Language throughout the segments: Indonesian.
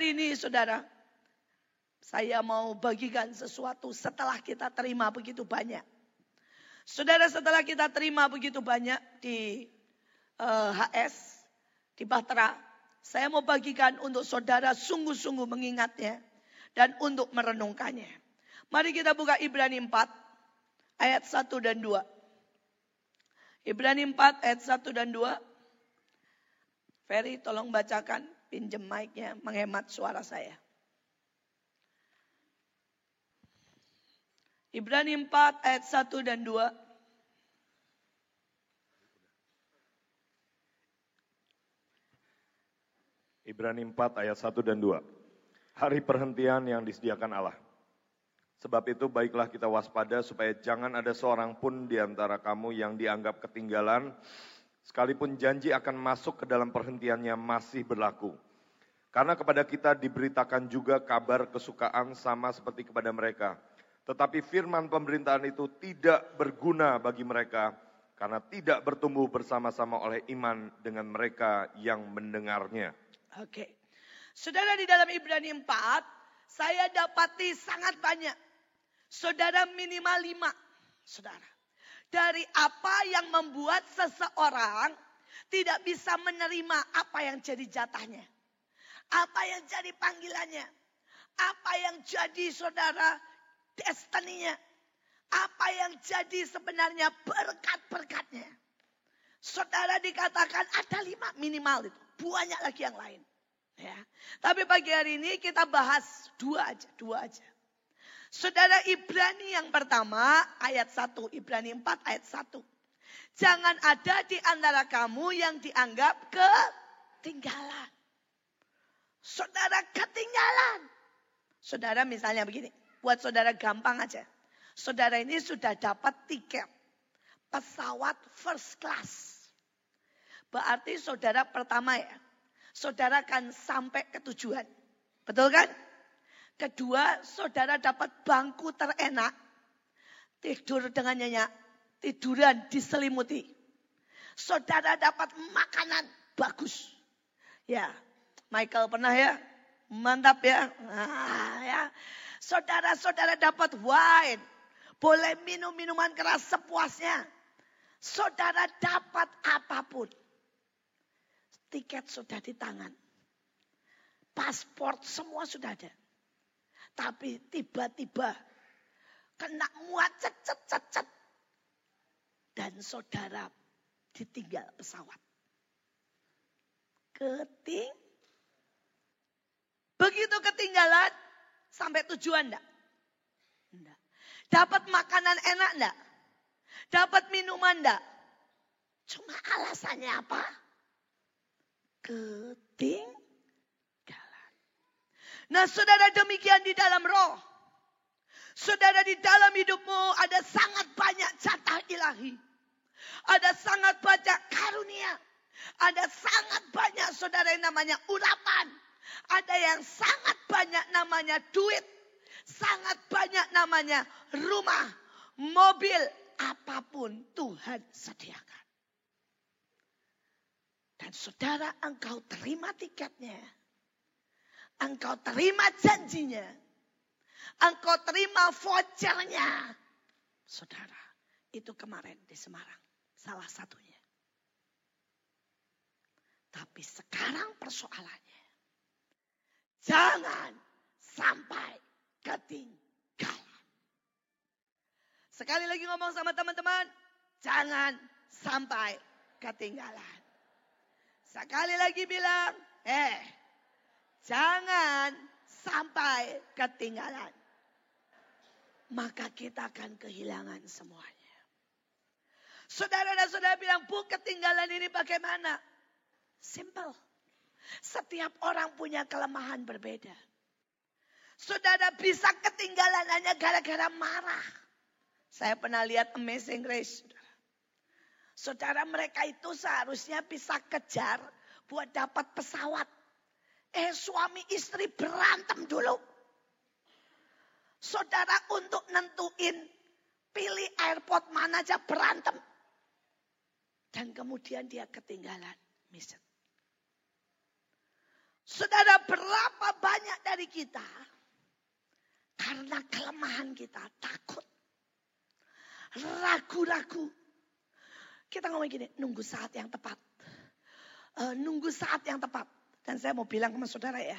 Hari ini saudara, saya mau bagikan sesuatu setelah kita terima begitu banyak. Saudara setelah kita terima begitu banyak di uh, eh, HS, di Bahtera, saya mau bagikan untuk saudara sungguh-sungguh mengingatnya dan untuk merenungkannya. Mari kita buka Ibrani 4 ayat 1 dan 2. Ibrani 4 ayat 1 dan 2. Ferry tolong bacakan, pinjem mic-nya, menghemat suara saya. Ibrani 4 ayat 1 dan 2. Ibrani 4 ayat 1 dan 2. Hari perhentian yang disediakan Allah. Sebab itu baiklah kita waspada supaya jangan ada seorang pun di antara kamu yang dianggap ketinggalan, sekalipun janji akan masuk ke dalam perhentiannya masih berlaku. Karena kepada kita diberitakan juga kabar kesukaan sama seperti kepada mereka. Tetapi firman pemerintahan itu tidak berguna bagi mereka karena tidak bertumbuh bersama-sama oleh iman dengan mereka yang mendengarnya. Oke. Saudara di dalam Ibrani 4, saya dapati sangat banyak. Saudara minimal lima. Saudara. Dari apa yang membuat seseorang tidak bisa menerima apa yang jadi jatahnya. Apa yang jadi panggilannya. Apa yang jadi saudara destininya. Apa yang jadi sebenarnya berkat-berkatnya. Saudara dikatakan ada lima minimal itu. Banyak lagi yang lain. Ya. Tapi pagi hari ini kita bahas dua aja, dua aja. Saudara Ibrani yang pertama ayat 1, Ibrani 4 ayat 1. Jangan ada di antara kamu yang dianggap ketinggalan. Saudara ketinggalan. Saudara misalnya begini, buat saudara gampang aja. Saudara ini sudah dapat tiket pesawat first class. Berarti saudara pertama ya. Saudara akan sampai ke tujuan. Betul kan? Kedua, saudara dapat bangku terenak. Tidur dengan nyenyak. Tiduran diselimuti. Saudara dapat makanan bagus. Ya, Michael pernah ya? Mantap ya. Nah, ya. Saudara-saudara dapat wine. Boleh minum minuman keras sepuasnya. Saudara dapat apa pun. Tiket sudah di tangan. Paspor semua sudah ada. Tapi tiba-tiba kena muat cet cet cet. Dan saudara ditinggal pesawat. Keting. Begitu ketinggalan sampai tujuan enggak? Enggak. Dapat makanan enak enggak? Dapat minuman enggak? Cuma alasannya apa? ketinggalan. Nah saudara demikian di dalam roh. Saudara di dalam hidupmu ada sangat banyak jatah ilahi. Ada sangat banyak karunia. Ada sangat banyak saudara yang namanya urapan. Ada yang sangat banyak namanya duit. Sangat banyak namanya rumah, mobil, apa pun Tuhan sediakan. Dan saudara engkau terima tiketnya. Engkau terima janjinya. Engkau terima vouchernya. Saudara, itu kemarin di Semarang. Salah satunya. Tapi sekarang persoalannya. Jangan sampai ketinggalan. Sekali lagi ngomong sama teman-teman. Jangan sampai ketinggalan. Sekali lagi bilang, eh, jangan sampai ketinggalan. Maka kita akan kehilangan semuanya. Saudara dan saudara bilang, bu ketinggalan ini bagaimana? Simple. Setiap orang punya kelemahan berbeda. Saudara bisa ketinggalan hanya gara-gara marah. Saya pernah lihat Amazing Grace. Saudara mereka itu seharusnya bisa kejar buat dapat pesawat. Eh suami istri berantem dulu. Saudara untuk nentuin pilih airport mana aja berantem. Dan kemudian dia ketinggalan mission. Saudara, berapa banyak dari kita karena kelemahan kita takut, ragu-ragu. Kita ngomong gini, nunggu saat yang tepat. Uh, nunggu saat yang tepat. Dan saya mau bilang sama saudara ya,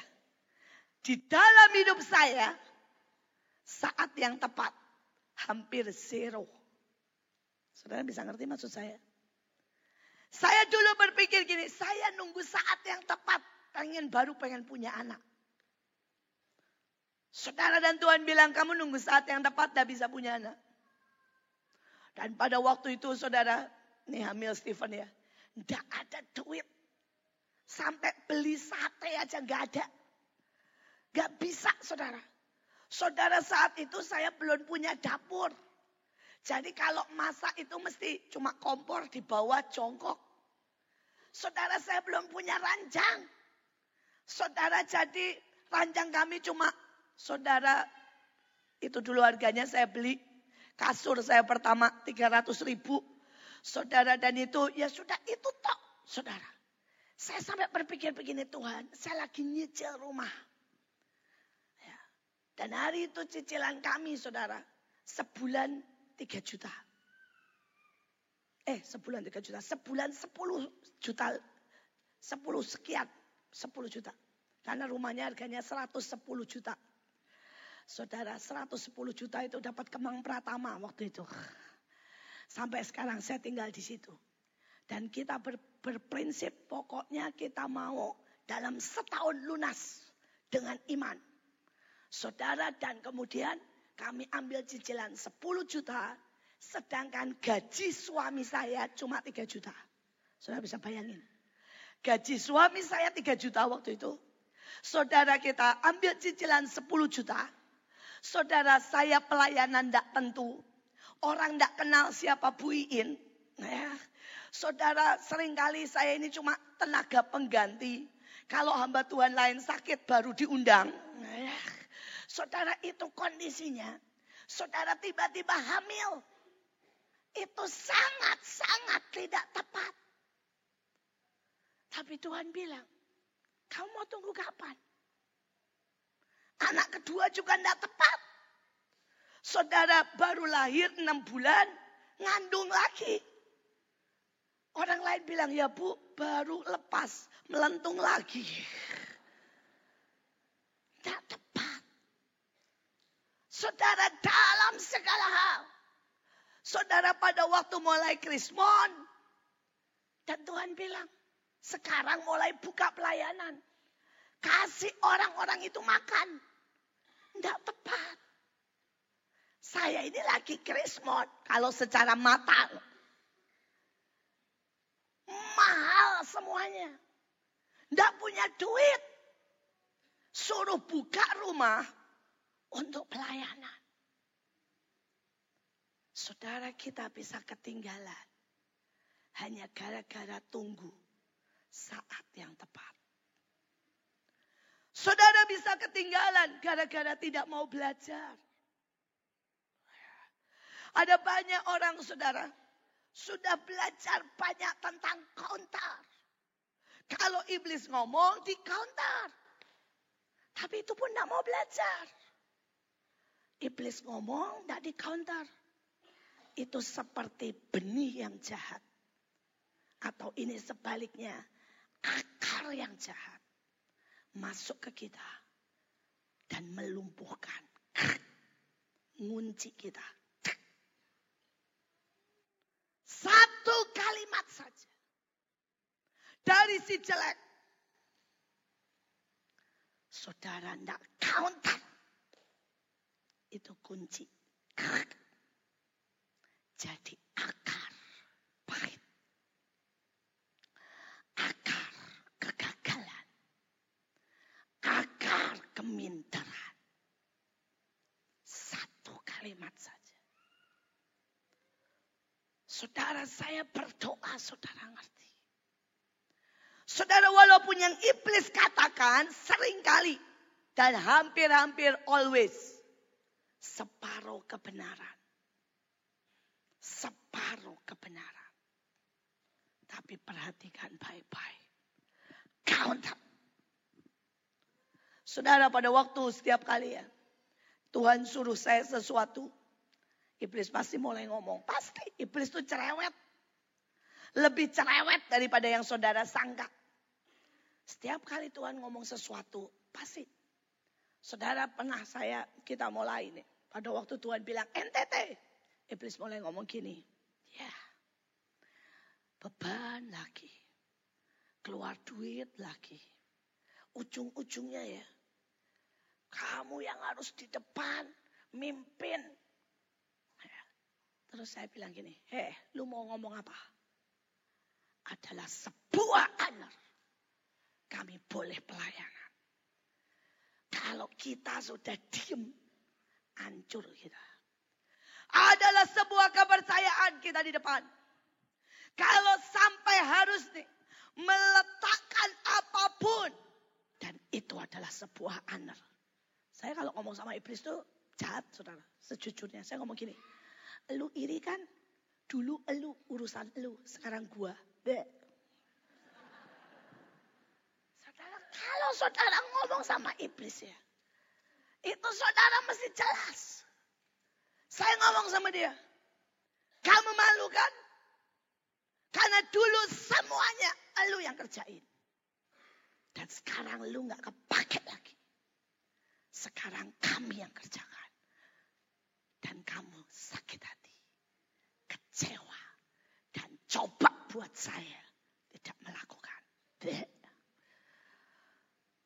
di dalam hidup saya, saat yang tepat hampir zero. Saudara bisa ngerti maksud saya? Saya dulu berpikir gini, saya nunggu saat yang tepat. Pengen baru pengen punya anak. Saudara dan Tuhan bilang kamu nunggu saat yang tepat tidak bisa punya anak. Dan pada waktu itu saudara, nih hamil Stephen ya. Tidak ada duit. Sampai beli sate aja nggak ada. Gak bisa saudara. Saudara saat itu saya belum punya dapur. Jadi kalau masak itu mesti cuma kompor di bawah jongkok. Saudara saya belum punya ranjang. Saudara jadi ranjang kami cuma saudara itu dulu harganya saya beli kasur saya pertama 300 ribu. Saudara dan itu ya sudah itu tok saudara. Saya sampai berpikir begini Tuhan saya lagi nyicil rumah. Ya. Dan hari itu cicilan kami saudara sebulan 3 juta. Eh sebulan 3 juta. Sebulan 10 juta. 10 sekian. 10 juta. Karena rumahnya harganya 110 juta. Saudara 110 juta itu dapat kemang pratama waktu itu. Sampai sekarang saya tinggal di situ. Dan kita ber, berprinsip pokoknya kita mau dalam setahun lunas dengan iman. Saudara dan kemudian kami ambil cicilan 10 juta, sedangkan gaji suami saya cuma 3 juta. Saudara bisa bayangin. Gaji suami saya 3 juta waktu itu. Saudara kita ambil cicilan 10 juta. Saudara saya pelayanan tidak tentu. Orang tidak kenal siapa Bu Iin. Ya. Saudara sering kali saya ini cuma tenaga pengganti. Kalau hamba Tuhan lain sakit baru diundang. Saudara itu kondisinya. Saudara tiba-tiba hamil. Itu sangat-sangat tidak tepat. Tapi Tuhan bilang, kamu mau tunggu kapan? Anak kedua juga tidak tepat. Saudara baru lahir enam bulan, ngandung lagi. Orang lain bilang, ya bu, baru lepas, melentung lagi. Tidak tepat. Saudara dalam segala hal. Saudara pada waktu mulai krismon. Dan Tuhan bilang, sekarang mulai buka pelayanan. Kasih orang-orang itu makan. Tidak tepat. Saya ini lagi krismon. Kalau secara mata. Mahal semuanya. Tidak punya duit. Suruh buka rumah untuk pelayanan. Saudara kita bisa ketinggalan hanya gara-gara tunggu saat yang tepat. Saudara bisa ketinggalan gara-gara tidak mau belajar. Ada banyak orang saudara sudah belajar banyak tentang counter. Kalau iblis ngomong di counter. Tapi itu pun tidak mau belajar. Iblis ngomong, tidak di counter. Itu seperti benih yang jahat. Atau ini sebaliknya, akar yang jahat. Masuk ke kita. Dan melumpuhkan. Ngunci kita. Satu kalimat saja. Dari si jelek. Saudara tidak counter itu kunci. Jadi akar pahit. Akar kegagalan. Akar keminteran. Satu kalimat saja. Saudara saya berdoa, saudara ngerti. Saudara walaupun yang iblis katakan sering kali dan hampir-hampir always separuh kebenaran. Separuh kebenaran. Tapi perhatikan baik-baik. Counter. Saudara pada waktu setiap kali ya. Tuhan suruh saya sesuatu. Iblis pasti mulai ngomong. Pasti iblis itu cerewet. Lebih cerewet daripada yang saudara sangka. Setiap kali Tuhan ngomong sesuatu. Pasti. Saudara pernah saya kita mulai nih. Pada waktu Tuhan bilang NTT. Iblis mulai ngomong gini. Ya. Beban lagi. Keluar duit lagi. Ujung-ujungnya ya. Kamu yang harus di depan. Mimpin. Terus saya bilang gini. Heh lu mau ngomong apa? Adalah sebuah honor. Kami boleh pelayanan. Kalau kita sudah diem. Hancur kita. Adalah sebuah kepercayaan kita di depan. Kalau sampai harus nih meletakkan apa pun. Dan itu adalah sebuah honor. Saya kalau ngomong sama iblis tuh jahat saudara. Sejujurnya saya ngomong gini. Lu iri kan? Dulu elu urusan elu. Sekarang gua. Deh. Saudara, kalau saudara ngomong sama iblis ya. Itu saudara mesti jelas. Saya ngomong sama dia. Kamu malu kan? Karena dulu semuanya lu yang kerjain. Dan sekarang lu gak kepake lagi. Sekarang kami yang kerjakan. Dan kamu sakit hati. Kecewa. Dan coba buat saya tidak melakukan.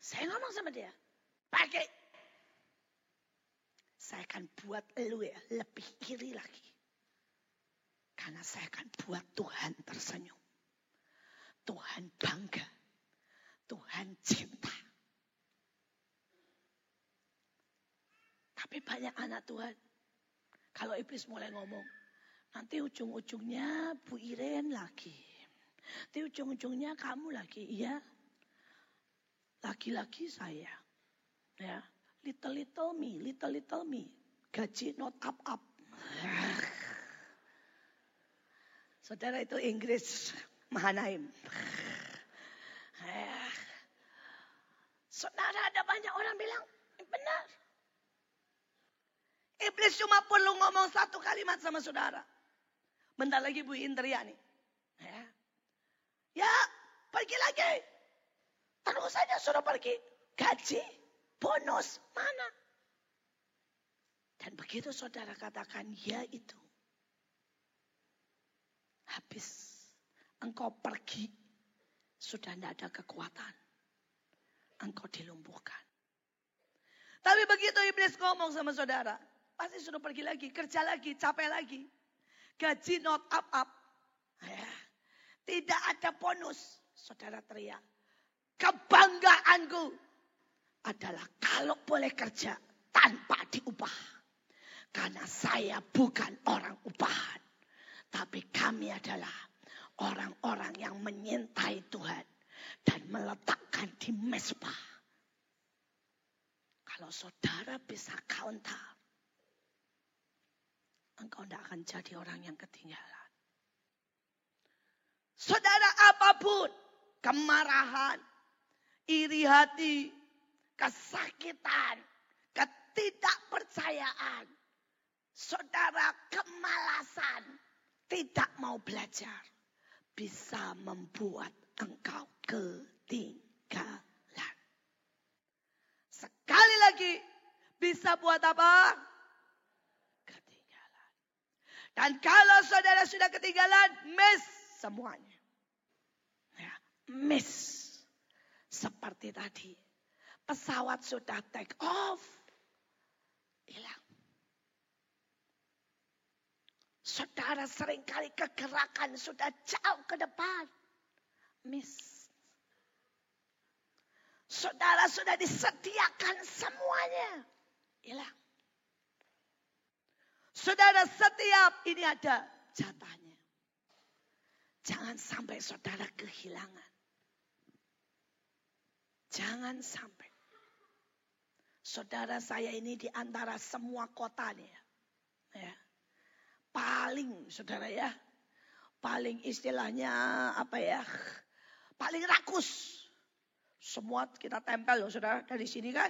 Saya ngomong sama dia. Pakai. Saya akan buat lu ya lebih iri lagi. Karena saya akan buat Tuhan tersenyum. Tuhan bangga. Tuhan cinta. Tapi banyak anak Tuhan. Kalau iblis mulai ngomong. Nanti ujung-ujungnya Bu Iren lagi. Nanti ujung-ujungnya kamu lagi. Iya. Lagi-lagi saya. Ya. Little little me. Little little me. Gaji not up up. Saudara itu Inggris. Mahanaim. Saudara ada banyak orang bilang, benar. Iblis cuma perlu ngomong satu kalimat sama saudara. Bentar lagi Bu Indria nih. Ya, ya pergi lagi. Terus saja suruh pergi. Gaji, bonus, mana? Dan begitu saudara katakan ya itu. Habis engkau pergi. Sudah tidak ada kekuatan. Engkau dilumpuhkan. Tapi begitu iblis ngomong sama saudara. Pasti sudah pergi lagi, kerja lagi, capek lagi. Gaji not up up. Ya. Tidak ada bonus. Saudara teriak. Kebanggaanku adalah kalau boleh kerja tanpa diubah. Karena saya bukan orang upahan. Tapi kami adalah orang-orang yang menyintai Tuhan. Dan meletakkan di mesbah. Kalau saudara bisa counter engkau tidak akan jadi orang yang ketinggalan. Saudara apa pun, kemarahan, iri hati, kesakitan, ketidakpercayaan, saudara kemalasan, tidak mau belajar, bisa membuat engkau ketinggalan. Sekali lagi, bisa buat apa? Dan kalau saudara sudah ketinggalan, miss semuanya. Ya, miss. Seperti tadi. Pesawat sudah take off. Hilang. Saudara sering kali kegerakan sudah jauh ke depan. Miss. Saudara sudah disediakan semuanya. Hilang. Saudara setiap ini ada jatahnya. Jangan sampai saudara kehilangan. Jangan sampai. Saudara saya ini di antara semua kota ya. ya. Paling saudara ya. Paling istilahnya apa ya. Paling rakus. Semua kita tempel loh saudara dari sini kan.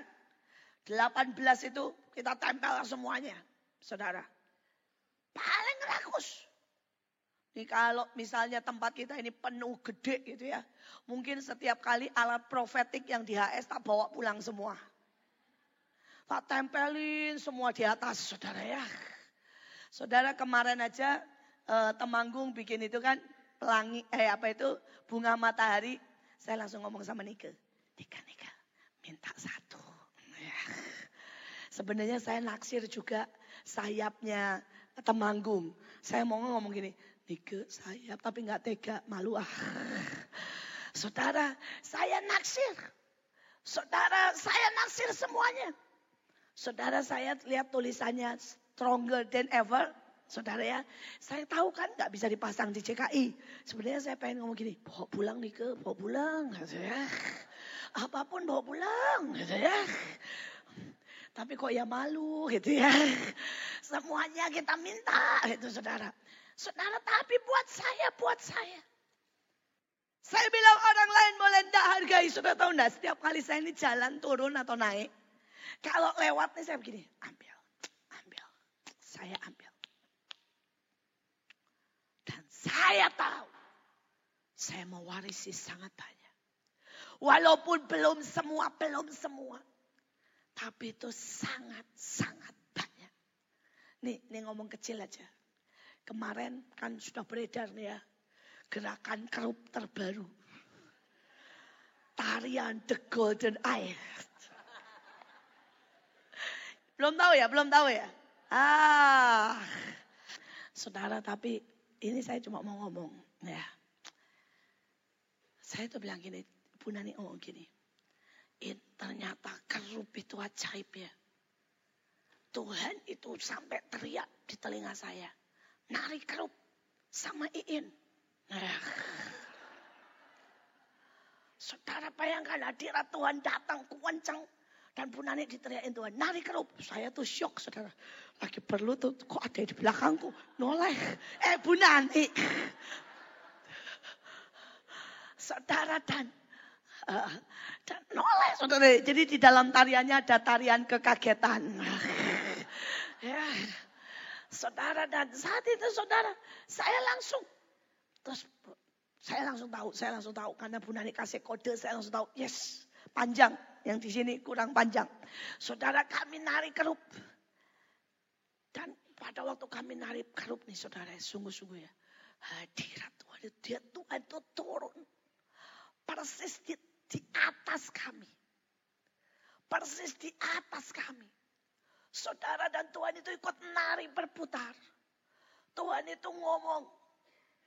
18 itu kita tempel semuanya, saudara. Paling rakus. Nih kalau misalnya tempat kita ini penuh gede gitu ya. Mungkin setiap kali alat profetik yang di HS tak bawa pulang semua. Tak tempelin semua di atas saudara ya. Saudara kemarin aja eh, Temanggung bikin itu kan pelangi eh apa itu bunga matahari. Saya langsung ngomong sama Nike. Nika Nika minta satu. Ya. Sebenarnya saya naksir juga sayapnya Temanggung. Saya mau ngomong gini, Nike sayap tapi nggak tega, malu ah. Saudara, saya naksir. Saudara, saya naksir semuanya. Saudara, saya lihat tulisannya stronger than ever. Saudara ya, saya tahu kan nggak bisa dipasang di CKI. Sebenarnya saya pengen ngomong gini, bawa pulang nih ke, bawa pulang. Gitu ya. Apa pun bawa pulang. Tapi kok ya malu gitu ya. Semuanya kita minta gitu saudara. Saudara tapi buat saya, buat saya. Saya bilang orang lain boleh tidak hargai. Sudah tahu enggak setiap kali saya ini jalan turun atau naik. Kalau lewat nih saya begini, ambil saya ambil. Dan saya tahu saya mewarisi sangat banyak. Walaupun belum semua, belum semua. Tapi itu sangat-sangat banyak. Nih, nih ngomong kecil aja. Kemarin kan sudah beredar nih ya. Gerakan kerup terbaru. Tarian The Golden Eye. Belum tahu ya, belum tahu ya. Ah, saudara, tapi ini saya cuma mau ngomong, ya. Saya tuh bilang gini, Bu Nani oh gini. In, ternyata kerup itu ajaib ya. Tuhan itu sampai teriak di telinga saya. Nari kerup sama Iin. Nah. Saudara bayangkan hadirat Tuhan datang kuancang dan Bu Nani diteriakin Tuhan, nari kerup. Saya tuh shock saudara. Lagi perlu tuh, kok ada di belakangku. Noleh. Eh Bu Nani. saudara dan dan noleh saudara. Jadi di dalam tariannya ada tarian kekagetan. ya. Saudara dan saat itu saudara, saya langsung terus saya langsung tahu, saya langsung tahu karena Bu Nani kasih kode, saya langsung tahu, yes, panjang yang di sini kurang panjang. Saudara kami nari kerup. Dan pada waktu kami nari kerup nih saudara, sungguh-sungguh ya. Hadirat Tuhan, dia Tuhan itu turun. Persis di, di atas kami. Persis di atas kami. Saudara dan Tuhan itu ikut nari berputar. Tuhan itu ngomong,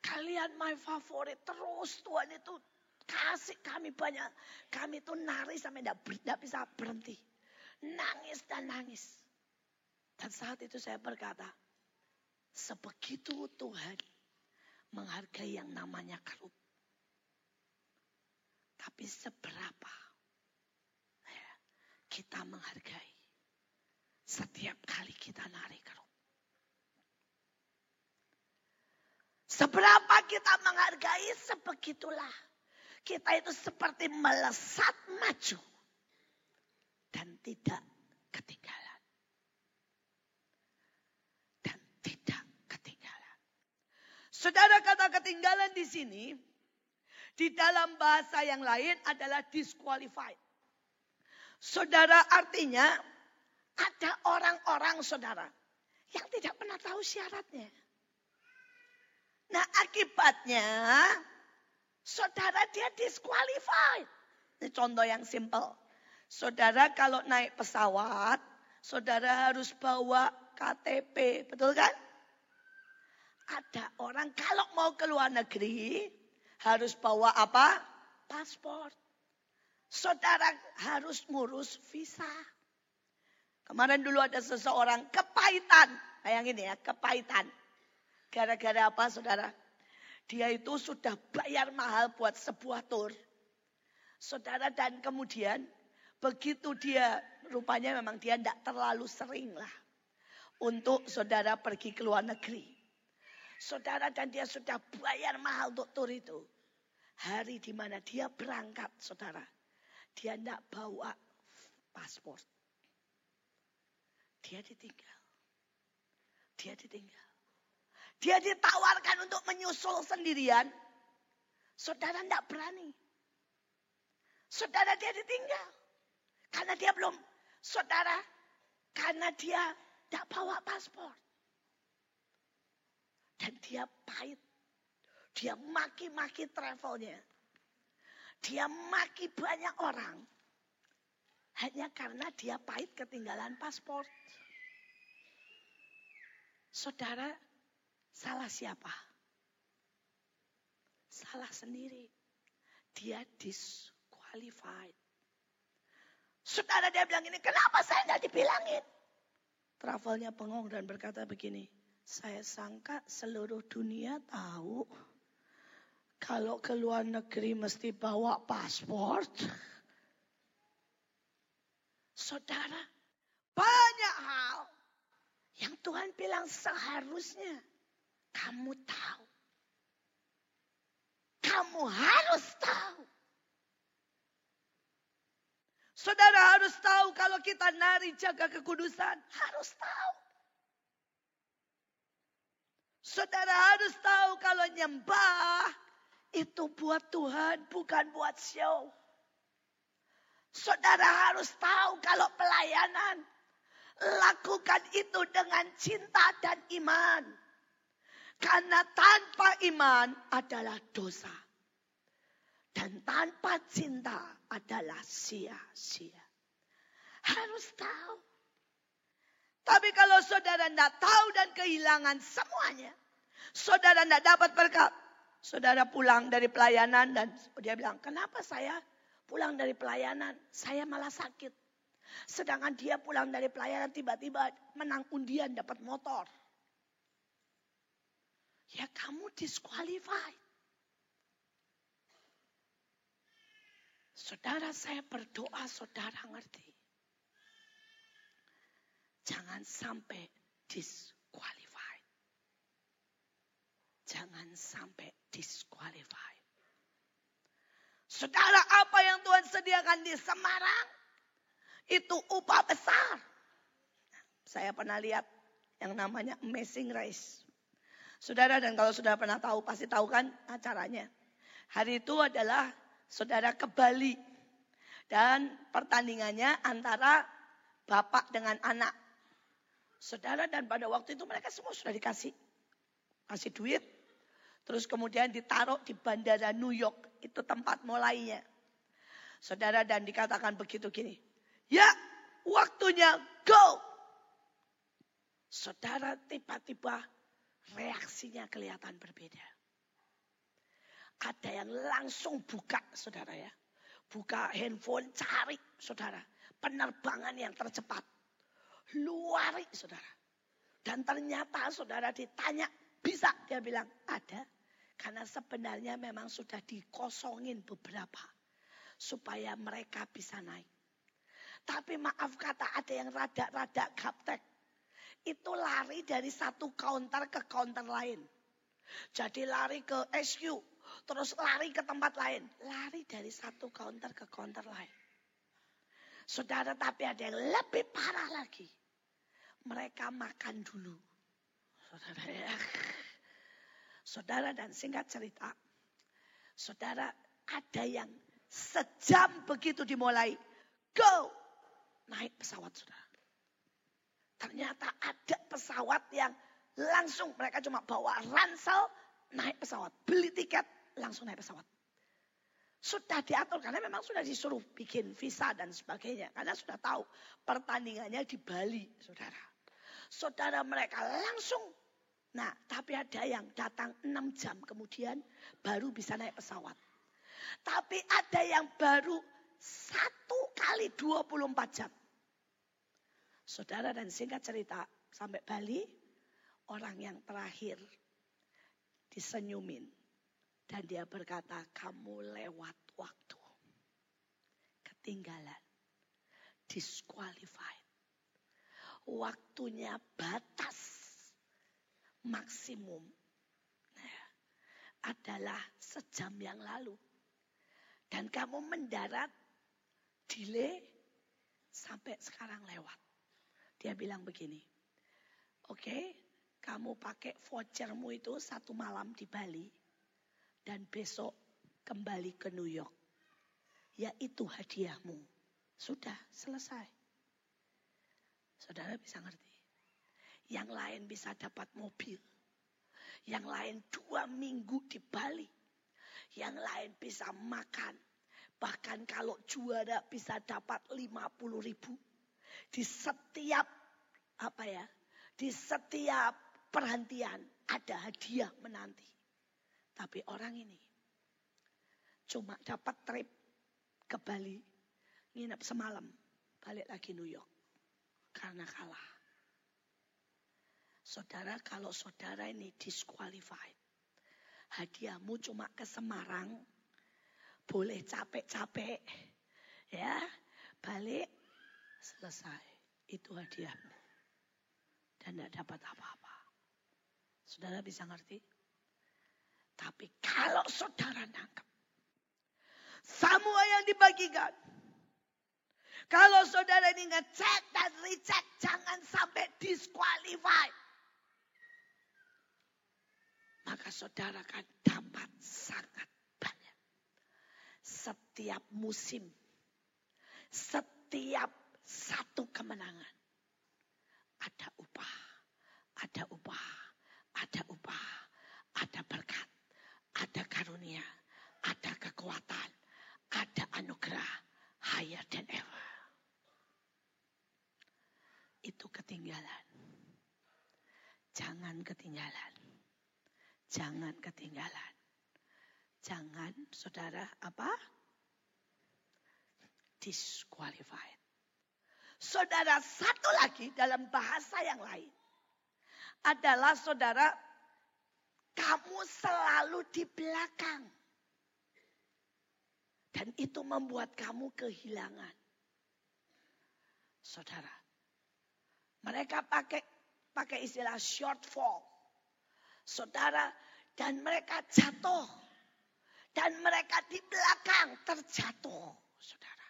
kalian my favorit. Terus Tuhan itu kasih kami banyak. Kami tuh nari sampai tidak bisa berhenti. Nangis dan nangis. Dan saat itu saya berkata, sebegitu Tuhan menghargai yang namanya kerup. Tapi seberapa ya, kita menghargai setiap kali kita nari kerup. Seberapa kita menghargai, sebegitulah kita itu seperti melesat maju dan tidak ketinggalan. Dan tidak ketinggalan. Saudara kata ketinggalan di sini di dalam bahasa yang lain adalah disqualified. Saudara artinya ada orang-orang saudara yang tidak pernah tahu syaratnya. Nah akibatnya Saudara dia disqualified. Ini contoh yang simple. Saudara kalau naik pesawat, saudara harus bawa KTP, betul kan? Ada orang kalau mau ke luar negeri harus bawa apa? Paspor. Saudara harus ngurus visa. Kemarin dulu ada seseorang kepahitan. Bayangin ya, kepahitan. Gara-gara apa saudara? Dia itu sudah bayar mahal buat sebuah tour. Saudara dan kemudian begitu dia rupanya memang dia tidak terlalu sering lah. Untuk saudara pergi ke luar negeri. Saudara dan dia sudah bayar mahal untuk tour itu. Hari di mana dia berangkat saudara. Dia tidak bawa paspor. Dia ditinggal. Dia ditinggal. Dia ditawarkan untuk menyusul sendirian. Saudara tidak berani. Saudara dia ditinggal. Karena dia belum, saudara, karena dia tidak bawa paspor. Dan dia pahit. Dia maki-maki travelnya. Dia maki banyak orang. Hanya karena dia pahit ketinggalan paspor. Saudara, salah siapa? Salah sendiri. Dia disqualified. Saudara dia bilang ini, kenapa saya tidak dibilangin? Travelnya pengong dan berkata begini, saya sangka seluruh dunia tahu kalau ke luar negeri mesti bawa paspor. Saudara, banyak hal yang Tuhan bilang seharusnya kamu tahu. Kamu harus tahu. Saudara harus tahu kalau kita nari jaga kekudusan. Harus tahu. Saudara harus tahu kalau nyembah itu buat Tuhan bukan buat show. Saudara harus tahu kalau pelayanan lakukan itu dengan cinta dan iman. Karena tanpa iman adalah dosa. Dan tanpa cinta adalah sia-sia. Harus tahu. Tapi kalau saudara tidak tahu dan kehilangan semuanya. Saudara tidak dapat berkat. Saudara pulang dari pelayanan dan dia bilang, kenapa saya pulang dari pelayanan? Saya malah sakit. Sedangkan dia pulang dari pelayanan tiba-tiba menang undian dapat motor. Ya kamu disqualified. Saudara saya berdoa saudara ngerti. Jangan sampai disqualified. Jangan sampai disqualified. Saudara apa yang Tuhan sediakan di Semarang itu upah besar. Saya pernah lihat yang namanya Amazing Race. Saudara dan kalau sudah pernah tahu pasti tahu kan acaranya. Hari itu adalah saudara ke Bali. Dan pertandingannya antara bapak dengan anak. Saudara dan pada waktu itu mereka semua sudah dikasih. Kasih duit. Terus kemudian ditaruh di bandara New York. Itu tempat mulainya. Saudara dan dikatakan begitu gini. Ya waktunya go. Saudara tiba-tiba reaksinya kelihatan berbeda. Ada yang langsung buka saudara ya. Buka handphone cari saudara. Penerbangan yang tercepat. Luari saudara. Dan ternyata saudara ditanya bisa. Dia bilang ada. Karena sebenarnya memang sudah dikosongin beberapa. Supaya mereka bisa naik. Tapi maaf kata ada yang rada-rada gaptek itu lari dari satu counter ke counter lain. Jadi lari ke SQ, terus lari ke tempat lain. Lari dari satu counter ke counter lain. Saudara, tapi ada yang lebih parah lagi. Mereka makan dulu. Saudara. Saudara dan singkat cerita. Saudara ada yang sejam begitu dimulai. Go! Naik pesawat saudara. Ternyata ada pesawat yang langsung mereka cuma bawa ransel naik pesawat. Beli tiket langsung naik pesawat. Sudah diatur karena memang sudah disuruh bikin visa dan sebagainya. Karena sudah tahu pertandingannya di Bali saudara. Saudara mereka langsung. Nah tapi ada yang datang 6 jam kemudian baru bisa naik pesawat. Tapi ada yang baru satu kali 24 jam. Saudara dan singkat cerita sampai Bali orang yang terakhir disenyumin dan dia berkata kamu lewat waktu ketinggalan disqualified waktunya batas maksimum nah, adalah sejam yang lalu dan kamu mendarat delay sampai sekarang lewat Dia bilang begini, oke okay, kamu pakai vouchermu itu satu malam di Bali dan besok kembali ke New York. Ya itu hadiahmu. Sudah selesai. Saudara bisa ngerti. Yang lain bisa dapat mobil. Yang lain dua minggu di Bali. Yang lain bisa makan. Bahkan kalau juara bisa dapat 50 ribu. Di setiap apa ya? Di setiap perhentian ada hadiah menanti. Tapi orang ini cuma dapat trip ke Bali, nginep semalam, balik lagi New York karena kalah. Saudara, kalau saudara ini disqualified, hadiahmu cuma ke Semarang, boleh capek-capek, ya, balik, selesai. Itu hadiahmu. Dan tidak dapat apa-apa. Saudara bisa ngerti? Tapi kalau saudara nangkep, semua yang dibagikan, kalau saudara ini ngecek dan recheck, jangan sampai disqualified. Maka saudara akan dapat sangat banyak. Setiap musim, setiap satu kemenangan, ada upah, ada upah, ada upah, ada berkat, ada karunia, ada kekuatan, ada anugerah higher than ever. Itu ketinggalan. Jangan ketinggalan. Jangan ketinggalan. Jangan saudara apa? Disqualified. Saudara satu lagi dalam bahasa yang lain adalah saudara kamu selalu di belakang. Dan itu membuat kamu kehilangan. Saudara. Mereka pakai pakai istilah shortfall. Saudara. Dan mereka jatuh. Dan mereka di belakang terjatuh. Saudara.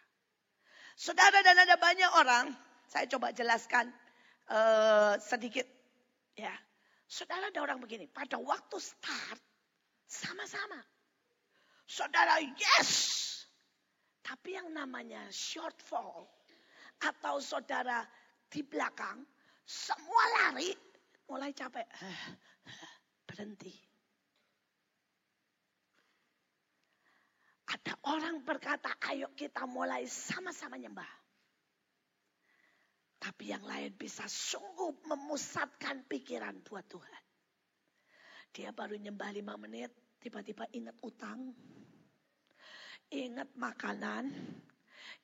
Saudara dan ada banyak orang. Saya coba jelaskan uh, sedikit. Ya. Saudara ada orang begini. Pada waktu start. Sama-sama. Saudara yes tapi yang namanya shortfall atau saudara di belakang semua lari mulai capek. Berhenti. Ada orang berkata, ayo kita mulai sama-sama nyembah. Tapi yang lain bisa sungguh memusatkan pikiran buat Tuhan. Dia baru nyembah lima menit, tiba-tiba ingat utang ingat makanan,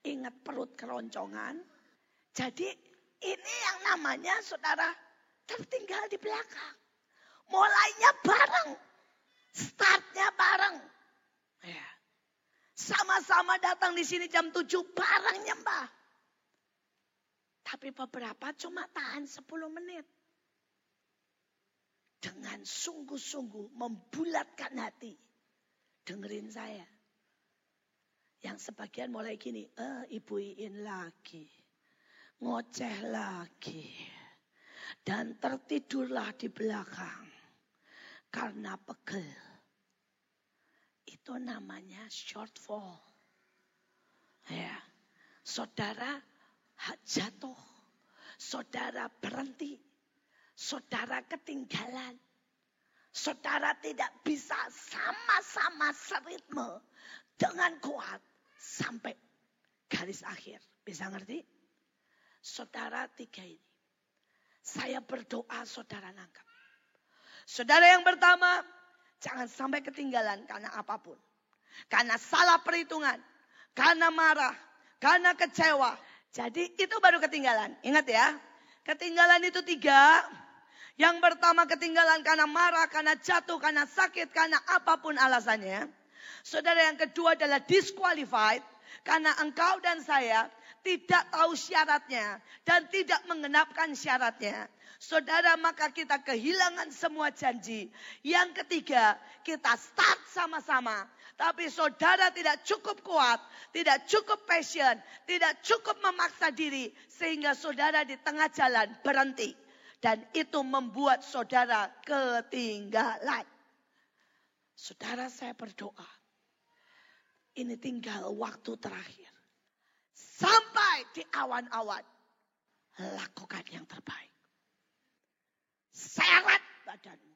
ingat perut keroncongan. Jadi ini yang namanya saudara tertinggal di belakang. Mulainya bareng, startnya bareng. Ya. Sama-sama datang di sini jam 7 bareng nyembah. Tapi beberapa cuma tahan 10 menit. Dengan sungguh-sungguh membulatkan hati. Dengerin saya. Yang sebagian mulai gini, eh ibu iin lagi. Ngoceh lagi. Dan tertidurlah di belakang. Karena pegel. Itu namanya shortfall. Ya. Saudara jatuh. Saudara berhenti. Saudara ketinggalan. Saudara tidak bisa sama-sama seritme dengan kuat sampai garis akhir. Bisa ngerti? Saudara tiga ini. Saya berdoa saudara nangkap. Saudara yang pertama, jangan sampai ketinggalan karena apa pun. Karena salah perhitungan, karena marah, karena kecewa. Jadi itu baru ketinggalan. Ingat ya, ketinggalan itu tiga. Yang pertama ketinggalan karena marah, karena jatuh, karena sakit, karena apa pun alasannya. Saudara yang kedua adalah disqualified karena engkau dan saya tidak tahu syaratnya dan tidak mengenapkan syaratnya. Saudara maka kita kehilangan semua janji. Yang ketiga kita start sama-sama Tapi saudara tidak cukup kuat, tidak cukup passion, tidak cukup memaksa diri. Sehingga saudara di tengah jalan berhenti. Dan itu membuat saudara ketinggalan. Saudara saya berdoa. Ini tinggal waktu terakhir. Sampai di awan-awan. Lakukan yang terbaik. Seret badanmu.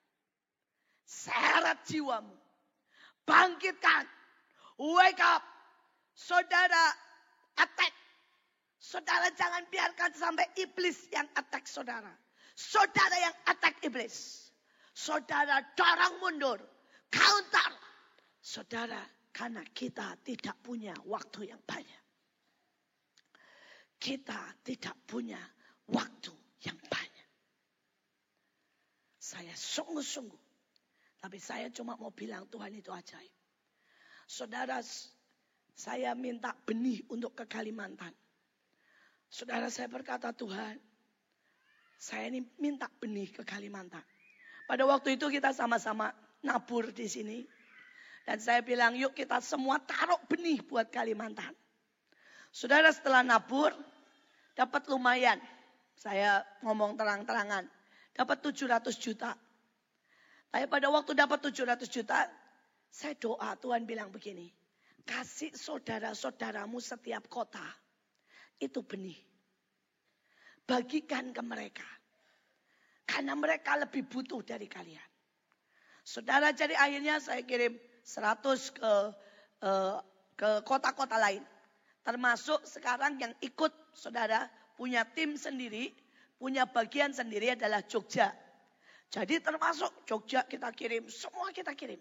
Seret jiwamu. Bangkitkan. Wake up. Saudara attack. Saudara jangan biarkan sampai iblis yang attack saudara. Saudara yang attack iblis. Saudara dorong mundur. Counter. Saudara, karena kita tidak punya waktu yang banyak. Kita tidak punya waktu yang banyak. Saya sungguh-sungguh. Tapi saya cuma mau bilang Tuhan itu ajaib. Saudara, saya minta benih untuk ke Kalimantan. Saudara saya berkata Tuhan, saya ini minta benih ke Kalimantan. Pada waktu itu kita sama-sama nabur di sini. Dan saya bilang yuk kita semua taruh benih buat Kalimantan. Saudara setelah nabur dapat lumayan. Saya ngomong terang-terangan. Dapat 700 juta. Tapi pada waktu dapat 700 juta, saya doa Tuhan bilang begini. Kasih saudara-saudaramu setiap kota. Itu benih. Bagikan ke mereka. Karena mereka lebih butuh dari kalian. Saudara jadi akhirnya saya kirim 100 ke eh, ke kota-kota lain. Termasuk sekarang yang ikut saudara punya tim sendiri, punya bagian sendiri adalah Jogja. Jadi termasuk Jogja kita kirim, semua kita kirim.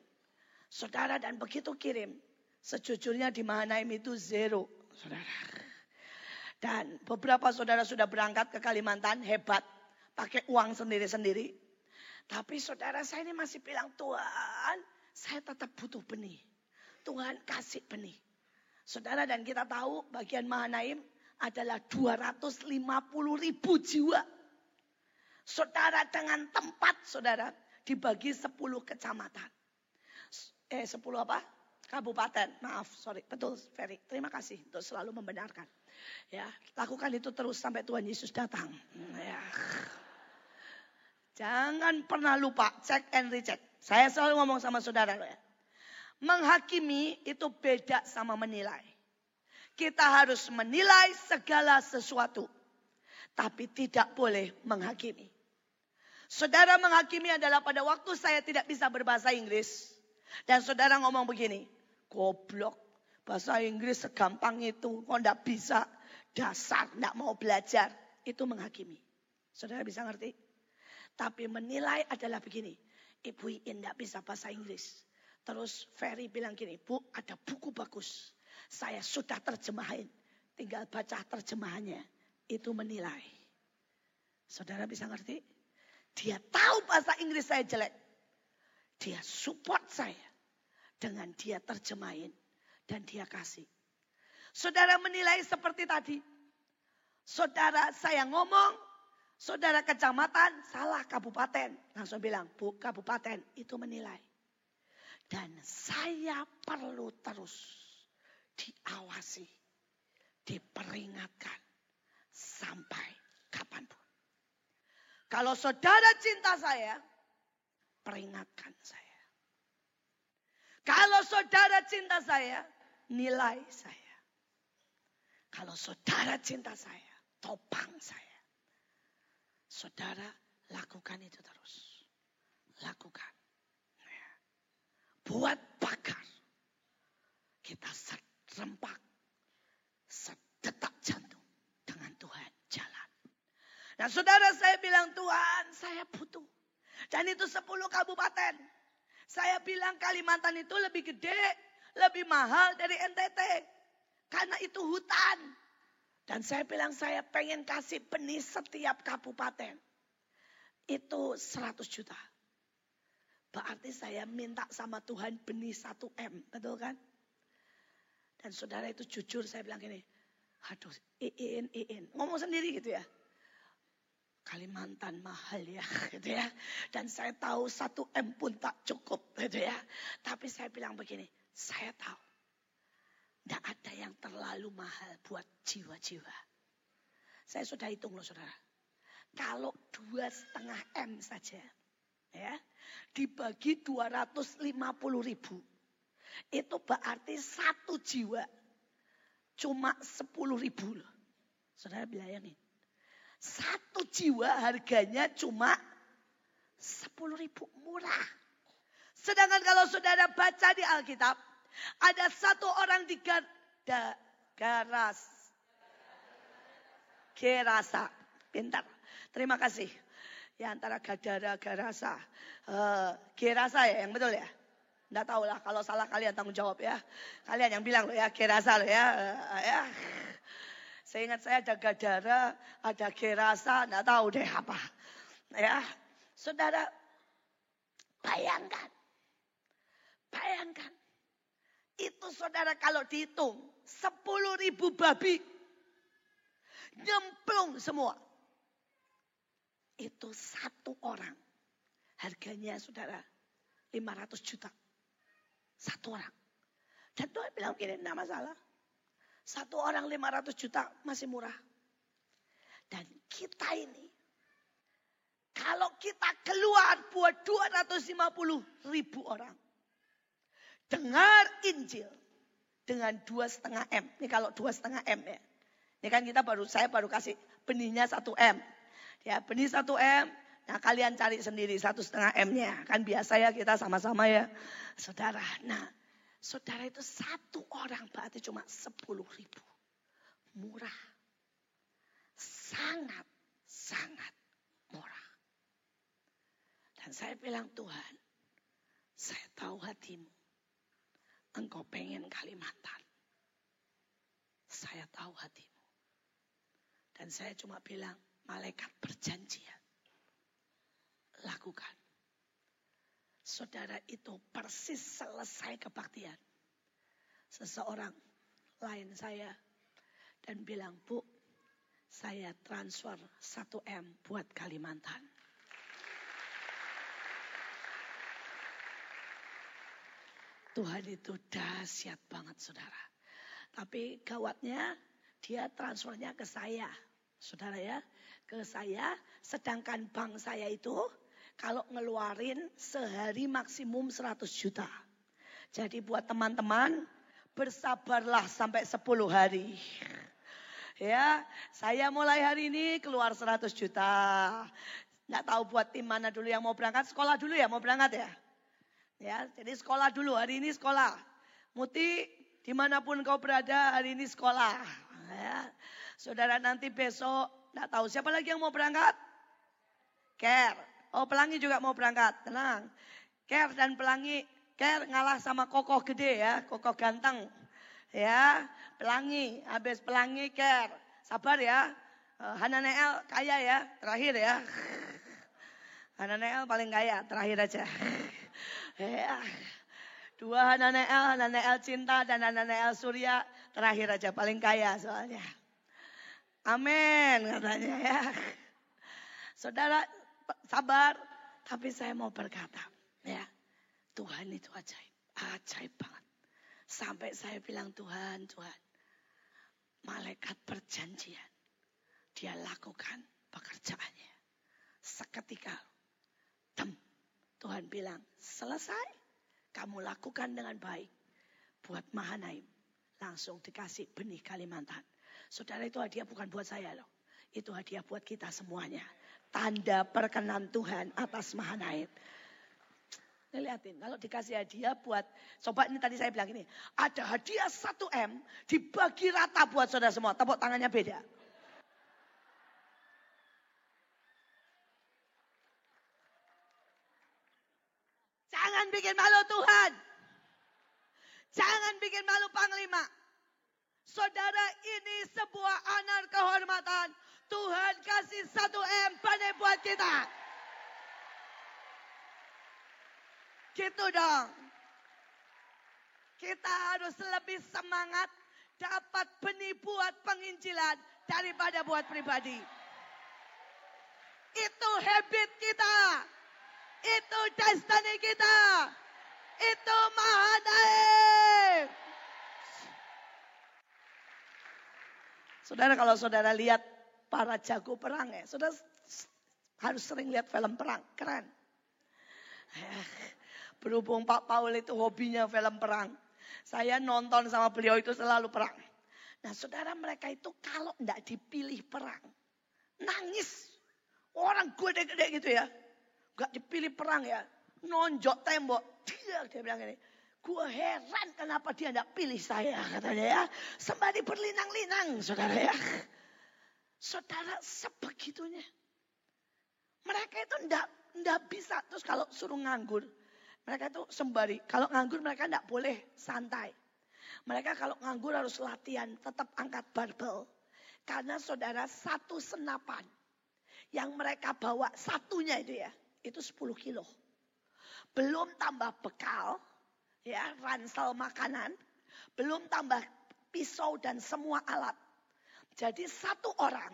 Saudara dan begitu kirim, sejujurnya di Mahanaim itu zero, saudara. Dan beberapa saudara sudah berangkat ke Kalimantan, hebat. Pakai uang sendiri-sendiri. Tapi saudara saya ini masih bilang, Tuhan saya tetap butuh benih. Tuhan kasih benih. Saudara dan kita tahu bagian Mahanaim adalah 250 ribu jiwa Saudara dengan tempat saudara dibagi 10 kecamatan. Eh 10 apa? Kabupaten. Maaf, sorry. Betul, Ferry. Terima kasih untuk selalu membenarkan. Ya, lakukan itu terus sampai Tuhan Yesus datang. Ya. Jangan pernah lupa cek and recheck. Saya selalu ngomong sama saudara lo ya. Menghakimi itu beda sama menilai. Kita harus menilai segala sesuatu. Tapi tidak boleh menghakimi. Saudara menghakimi adalah pada waktu saya tidak bisa berbahasa Inggris. Dan saudara ngomong begini, goblok, bahasa Inggris segampang itu, kok enggak bisa, dasar, enggak mau belajar. Itu menghakimi. Saudara bisa ngerti? Tapi menilai adalah begini, Ibu Iin enggak bisa bahasa Inggris. Terus Ferry bilang gini, Bu ada buku bagus. Saya sudah terjemahin. Tinggal baca terjemahannya. Itu menilai. Saudara bisa ngerti? Dia tahu bahasa Inggris saya jelek. Dia support saya. Dengan dia terjemahin. Dan dia kasih. Saudara menilai seperti tadi. Saudara saya ngomong. Saudara kecamatan salah kabupaten. Langsung bilang, bu kabupaten itu menilai. Dan saya perlu terus diawasi. Diperingatkan. Sampai kapan pun. Kalau saudara cinta saya, peringatkan saya. Kalau saudara cinta saya, nilai saya. Kalau saudara cinta saya, topang saya. Saudara lakukan itu terus. Lakukan. Buat bakar. Kita serempak. Sedetak jantung dengan Tuhan jalan. Nah saudara saya bilang Tuhan saya butuh. Dan itu 10 kabupaten. Saya bilang Kalimantan itu lebih gede, lebih mahal dari NTT. Karena itu hutan. Dan saya bilang saya pengen kasih benih setiap kabupaten. Itu 100 juta. Berarti saya minta sama Tuhan benih 1 M. Betul kan? Dan saudara itu jujur saya bilang gini. Aduh, iin, iin. Ngomong sendiri gitu ya. Kalimantan mahal ya, gitu ya. Dan saya tahu satu M pun tak cukup, gitu ya. Tapi saya bilang begini, Saya tahu. Tidak ada yang terlalu mahal buat jiwa-jiwa. Saya sudah hitung loh saudara. Kalau dua setengah M saja. Ya Dibagi 250 ribu. Itu berarti satu jiwa. Cuma 10 ribu loh. Saudara bayangin. Satu jiwa harganya cuma 10 ribu murah. Sedangkan kalau saudara baca di Alkitab, ada satu orang di Garda, Garas. Gerasa. Pintar. Terima kasih. Ya antara Gadara, Garasa. Uh, Gerasa ya yang betul ya? Nggak tahu lah kalau salah kalian tanggung jawab ya. Kalian yang bilang loh ya Gerasa loh ya. Uh, ya. Saya ingat saya ada Gadara, ada Gerasa, nggak tahu deh apa. Ya, saudara, bayangkan, bayangkan, itu saudara kalau dihitung, 10 ribu babi, nyemplung semua. Itu satu orang, harganya saudara 500 juta. Satu orang. Dan Tuhan bilang gini, enggak masalah. Satu orang 500 juta masih murah. Dan kita ini, kalau kita keluar buat 250 ribu orang. Dengar Injil dengan dua setengah M. Ini kalau dua setengah M ya. Ini kan kita baru, saya baru kasih benihnya satu M. Ya benih satu M, Nah kalian cari sendiri satu setengah M-nya. Kan biasa ya kita sama-sama ya. Saudara. Nah Saudara itu satu orang berarti cuma sepuluh ribu. Murah. Sangat, sangat murah. Dan saya bilang Tuhan, saya tahu hatimu. Engkau pengen Kalimantan. Saya tahu hatimu. Dan saya cuma bilang, malaikat perjanjian. Lakukan saudara itu persis selesai kebaktian. Seseorang lain saya dan bilang, Bu, saya transfer 1M buat Kalimantan. Tuhan itu dahsyat banget saudara. Tapi gawatnya dia transfernya ke saya. Saudara ya, ke saya. Sedangkan bank saya itu kalau ngeluarin sehari maksimum 100 juta. Jadi buat teman-teman bersabarlah sampai 10 hari. Ya, saya mulai hari ini keluar 100 juta. Nggak tahu buat tim mana dulu yang mau berangkat. Sekolah dulu ya mau berangkat ya. Ya, jadi sekolah dulu. Hari ini sekolah. Muti, di mana pun kau berada, hari ini sekolah. Ya. Saudara nanti besok, nggak tahu siapa lagi yang mau berangkat? Care. Oh pelangi juga mau berangkat, tenang. Ker dan pelangi, Ker ngalah sama kokoh gede ya, kokoh ganteng. Ya, pelangi, habis pelangi Ker. Sabar ya, uh, Hananeel kaya ya, terakhir ya. Hananeel paling kaya, terakhir aja. ya. Dua Hananeel, Hananeel cinta dan Hananeel surya, terakhir aja, paling kaya soalnya. Amin katanya ya. Saudara, sabar. Tapi saya mau berkata, ya Tuhan itu ajaib, ajaib banget. Sampai saya bilang Tuhan, Tuhan, malaikat perjanjian, dia lakukan pekerjaannya. Seketika, tem, Tuhan bilang, selesai, kamu lakukan dengan baik. Buat Mahanaim, langsung dikasih benih Kalimantan. Saudara itu hadiah bukan buat saya loh. Itu hadiah buat kita semuanya tanda perkenan Tuhan atas Mahanaim. Ini lihatin, kalau dikasih hadiah buat, coba ini tadi saya bilang ini, ada hadiah 1M dibagi rata buat saudara semua, tepuk tangannya beda. Jangan bikin malu Tuhan. Jangan bikin malu Panglima. Saudara ini sebuah anar kehormatan Tuhan kasih satu M pandai buat kita. Gitu dong. Kita harus lebih semangat dapat benih buat penginjilan daripada buat pribadi. Itu habit kita. Itu destiny kita. Itu Mahanaim. Saudara kalau saudara lihat para jago perang ya, saudara harus sering lihat film perang, keren. Berhubung Pak Paul itu hobinya film perang. Saya nonton sama beliau itu selalu perang. Nah saudara mereka itu kalau tidak dipilih perang, nangis. Orang gede-gede gitu ya. Gak dipilih perang ya. Nonjok tembok. Dia, dia bilang ini. Gue heran kenapa dia tidak pilih saya katanya ya. Sembari berlinang-linang saudara ya. Saudara sebegitunya. Mereka itu tidak tidak bisa. Terus kalau suruh nganggur. Mereka itu sembari. Kalau nganggur mereka tidak boleh santai. Mereka kalau nganggur harus latihan. Tetap angkat barbel. Karena saudara satu senapan. Yang mereka bawa satunya itu ya. Itu 10 kilo. Belum tambah bekal. Ya ransel makanan. Belum tambah pisau dan semua alat. Jadi satu orang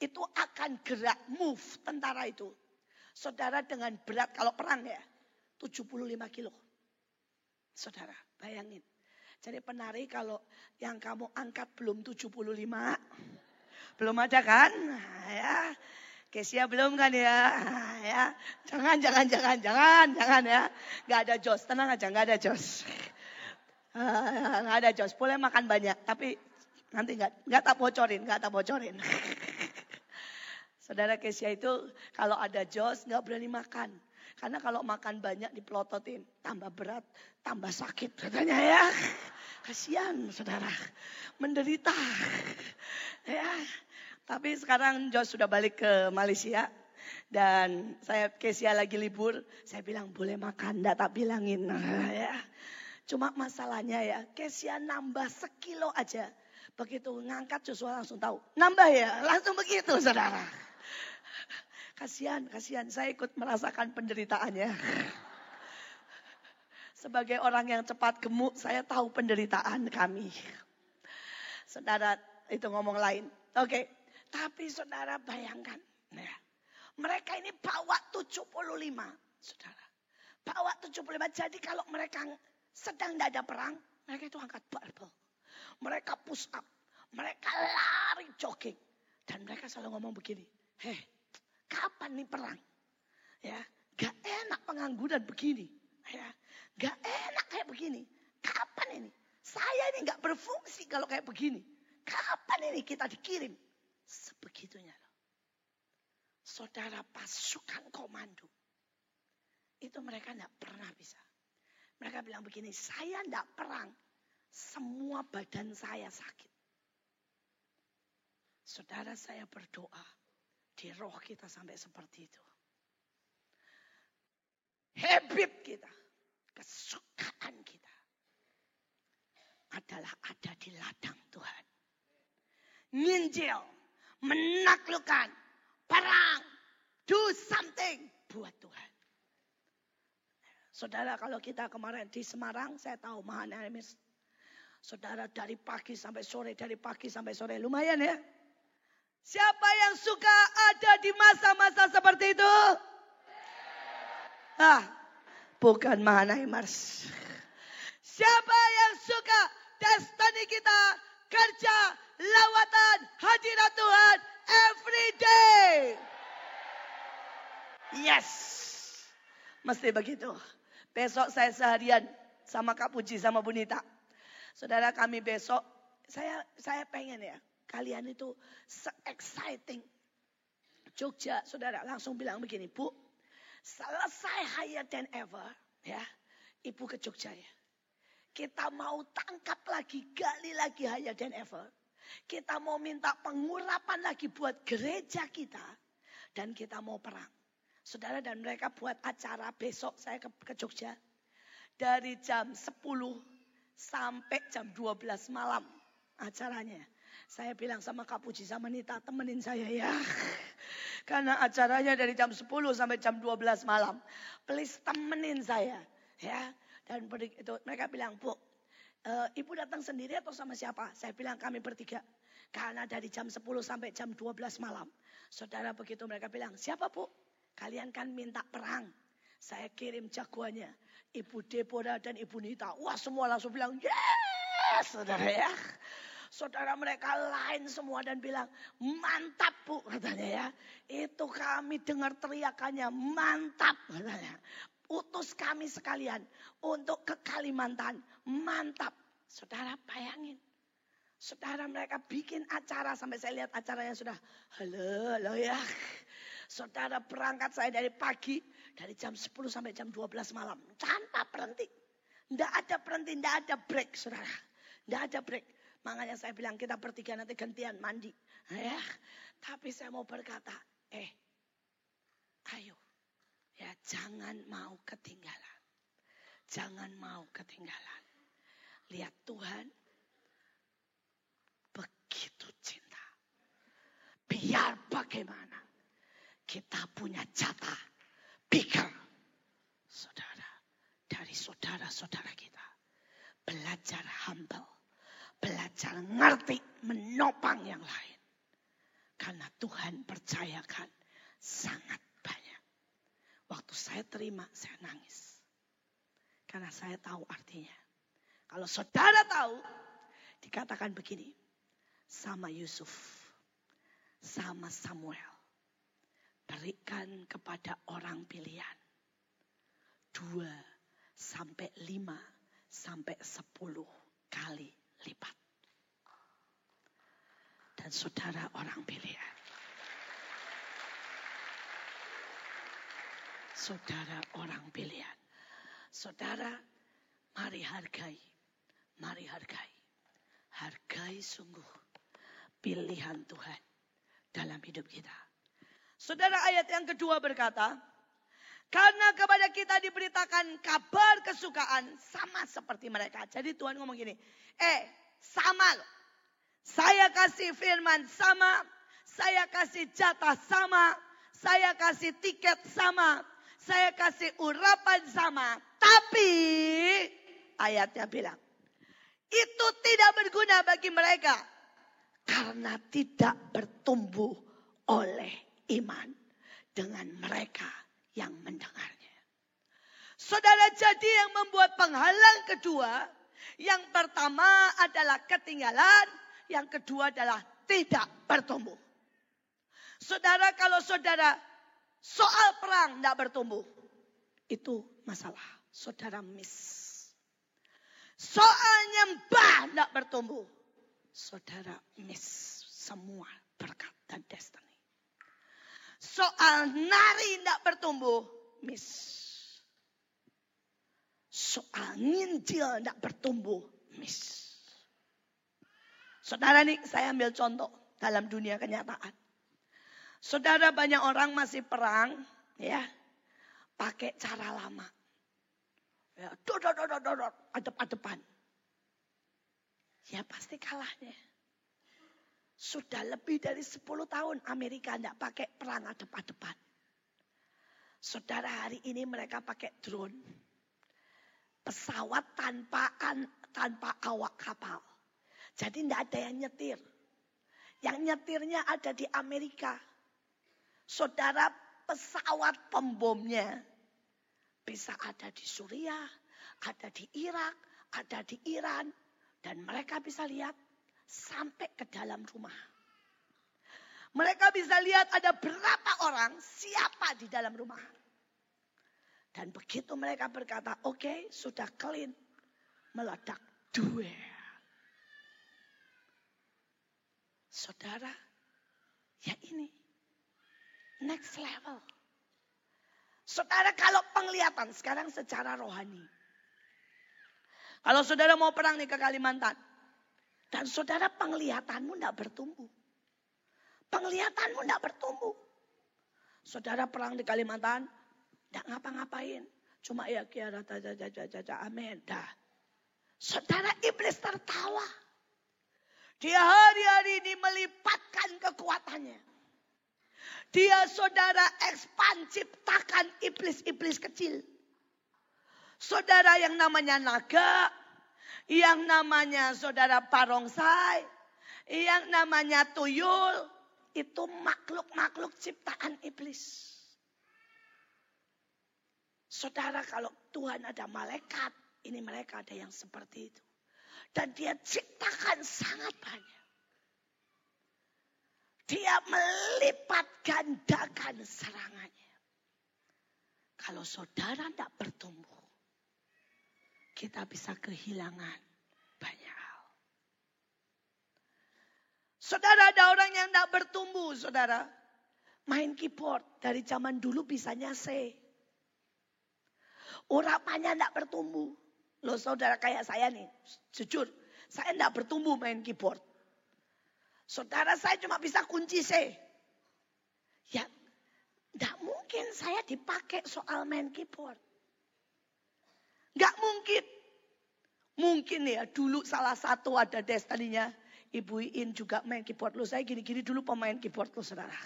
itu akan gerak move tentara itu. Saudara dengan berat kalau perang ya 75 kilo. Saudara bayangin. Jadi penari kalau yang kamu angkat belum 75. Belum ada kan? Nah, ya. Kesia belum kan ya? Ya. Jangan, jangan, jangan, jangan, jangan ya. Gak ada jos, tenang aja, gak ada jos. Uh, gak ada jos, boleh makan banyak, tapi nanti gak, gak tak bocorin, gak tak bocorin. Saudara Kesia itu kalau ada jos nggak berani makan. Karena kalau makan banyak dipelototin, tambah berat, tambah sakit katanya ya. Kasihan saudara, menderita. Ya, tapi sekarang Jos sudah balik ke Malaysia. Dan saya Kesia lagi libur, saya bilang boleh makan, enggak tak bilangin. ya. Cuma masalahnya ya, Kesia nambah sekilo aja. Begitu ngangkat Joshua langsung tahu. Nambah ya, langsung begitu saudara. Kasihan, kasihan. Saya ikut merasakan penderitaannya. Sebagai orang yang cepat gemuk, saya tahu penderitaan kami. Saudara, itu ngomong lain. Oke, okay. Tapi saudara bayangkan. Ya, mereka ini bawa 75, saudara. Bawa 75, jadi kalau mereka sedang tidak ada perang, mereka itu angkat barbel. Mereka push up, mereka lari jogging. Dan mereka selalu ngomong begini, heh Kapan nih perang? Ya, gak enak pengangguran begini. Ya, gak enak kayak begini. Kapan ini? Saya ini gak berfungsi kalau kayak begini. Kapan ini kita dikirim? Sebegitunya Saudara pasukan komando. Itu mereka gak pernah bisa. Mereka bilang begini, saya gak perang. Semua badan saya sakit. Saudara saya berdoa di roh kita sampai seperti itu. Habit kita, kesukaan kita adalah ada di ladang Tuhan. Nginjil, menaklukkan, perang, do something buat Tuhan. Saudara kalau kita kemarin di Semarang, saya tahu Mahanamis. Saudara dari pagi sampai sore, dari pagi sampai sore. Lumayan ya. Siapa yang suka ada di masa-masa seperti itu? Ah, bukan Mars. Siapa yang suka destiny kita kerja lawatan hadirat Tuhan every day? Yes. Mesti begitu. Besok saya seharian sama Kak Puji sama Bunita. Saudara kami besok saya saya pengen ya kalian itu se-exciting. Jogja, saudara langsung bilang begini, Bu, selesai higher than ever, ya, Ibu ke Jogja ya. Kita mau tangkap lagi, gali lagi higher than ever. Kita mau minta pengurapan lagi buat gereja kita. Dan kita mau perang. Saudara dan mereka buat acara besok saya ke, ke Jogja. Dari jam 10 sampai jam 12 malam acaranya. Saya bilang sama Kak Puji sama Nita, temenin saya ya. Karena acaranya dari jam 10 sampai jam 12 malam. Please temenin saya. Ya. Dan itu mereka bilang, Bu, uh, Ibu datang sendiri atau sama siapa? Saya bilang kami bertiga. Karena dari jam 10 sampai jam 12 malam. Saudara begitu mereka bilang, siapa Bu? Kalian kan minta perang. Saya kirim jagoannya. Ibu Deborah dan Ibu Nita. Wah semua langsung bilang, yes saudara ya. Saudara mereka lain semua dan bilang, mantap bu katanya ya. Itu kami dengar teriakannya, mantap katanya. Utus kami sekalian untuk ke Kalimantan, mantap. Saudara bayangin. Saudara mereka bikin acara sampai saya lihat acaranya sudah halo halo ya. Saudara berangkat saya dari pagi dari jam 10 sampai jam 12 malam tanpa berhenti. Tidak ada berhenti, tidak ada break saudara. Tidak ada break. Makanya saya bilang kita bertiga nanti gantian mandi. Ya, tapi saya mau berkata, eh, ayo, ya jangan mau ketinggalan. Jangan mau ketinggalan. Lihat Tuhan begitu cinta. Biar bagaimana kita punya jatah bigger. Saudara, dari saudara-saudara kita. Belajar humble. Belajar ngerti menopang yang lain. Karena Tuhan percayakan sangat. Waktu saya terima, saya nangis. Karena saya tahu artinya. Kalau saudara tahu, dikatakan begini. Sama Yusuf, sama Samuel, berikan kepada orang pilihan. Dua sampai lima sampai sepuluh kali lipat. Dan saudara orang pilihan. Saudara orang pilihan. Saudara, mari hargai. Mari hargai. Hargai sungguh pilihan Tuhan dalam hidup kita. Saudara ayat yang kedua berkata, karena kepada kita diberitakan kabar kesukaan sama seperti mereka. Jadi Tuhan ngomong gini, eh sama loh. Saya kasih firman sama, saya kasih jatah sama, saya kasih tiket sama, saya kasih urapan sama. Tapi ayatnya bilang, itu tidak berguna bagi mereka karena tidak bertumbuh oleh iman dengan mereka yang mendengarnya. Saudara jadi yang membuat penghalang kedua, yang pertama adalah ketinggalan, yang kedua adalah tidak bertumbuh. Saudara kalau saudara soal perang tidak bertumbuh, itu masalah. Saudara miss. Soal nyembah tidak bertumbuh, saudara miss semua berkat dan destiny. Soal nari tidak bertumbuh, miss. Soal nginjil tidak bertumbuh, miss. Saudara nih, saya ambil contoh dalam dunia kenyataan. Saudara banyak orang masih perang, ya, pakai cara lama. Ya, dodot, dodot, dodot, adep-adepan. Ya pasti kalahnya. Sudah lebih dari 10 tahun Amerika tidak pakai perang adep-adepan. Saudara hari ini mereka pakai drone. Pesawat tanpa tanpa awak kapal. Jadi tidak ada yang nyetir. Yang nyetirnya ada di Amerika. Saudara pesawat pembomnya bisa ada di Suriah, ada di Irak, ada di Iran. Dan mereka bisa lihat sampai ke dalam rumah. Mereka bisa lihat ada berapa orang, siapa di dalam rumah. Dan begitu mereka berkata, oke okay, sudah clean. Meledak dua. Saudara, ya ini. Next level. Saudara kalau penglihatan sekarang secara rohani. Kalau saudara mau perang nih ke Kalimantan. Dan saudara penglihatanmu tidak bertumbuh. Penglihatanmu tidak bertumbuh. Saudara perang di Kalimantan, tidak ngapa-ngapain. Cuma ya kiara jaja jaja jaja amin. Dah. Saudara iblis tertawa. Dia hari-hari ini melipatkan kekuatannya. Dia saudara ekspan ciptakan iblis-iblis kecil. Saudara yang namanya naga, yang namanya saudara parongsai, yang namanya tuyul, itu makhluk-makhluk ciptaan iblis. Saudara kalau Tuhan ada malaikat. Ini mereka ada yang seperti itu. Dan dia ciptakan sangat banyak. Dia melipat gandakan serangannya. Kalau saudara tidak bertumbuh, kita bisa kehilangan banyak hal. Saudara ada orang yang tidak bertumbuh, saudara. Main keyboard dari zaman dulu bisanya C. Urapannya tidak bertumbuh. Loh saudara kayak saya nih, jujur. Saya tidak bertumbuh main keyboard. Saudara saya cuma bisa kunci C. Ya, tidak mungkin saya dipakai soal main keyboard. Gak mungkin. Mungkin ya dulu salah satu ada destininya. Ibu Iin juga main keyboard. Loh saya gini-gini dulu pemain keyboard loh saudara.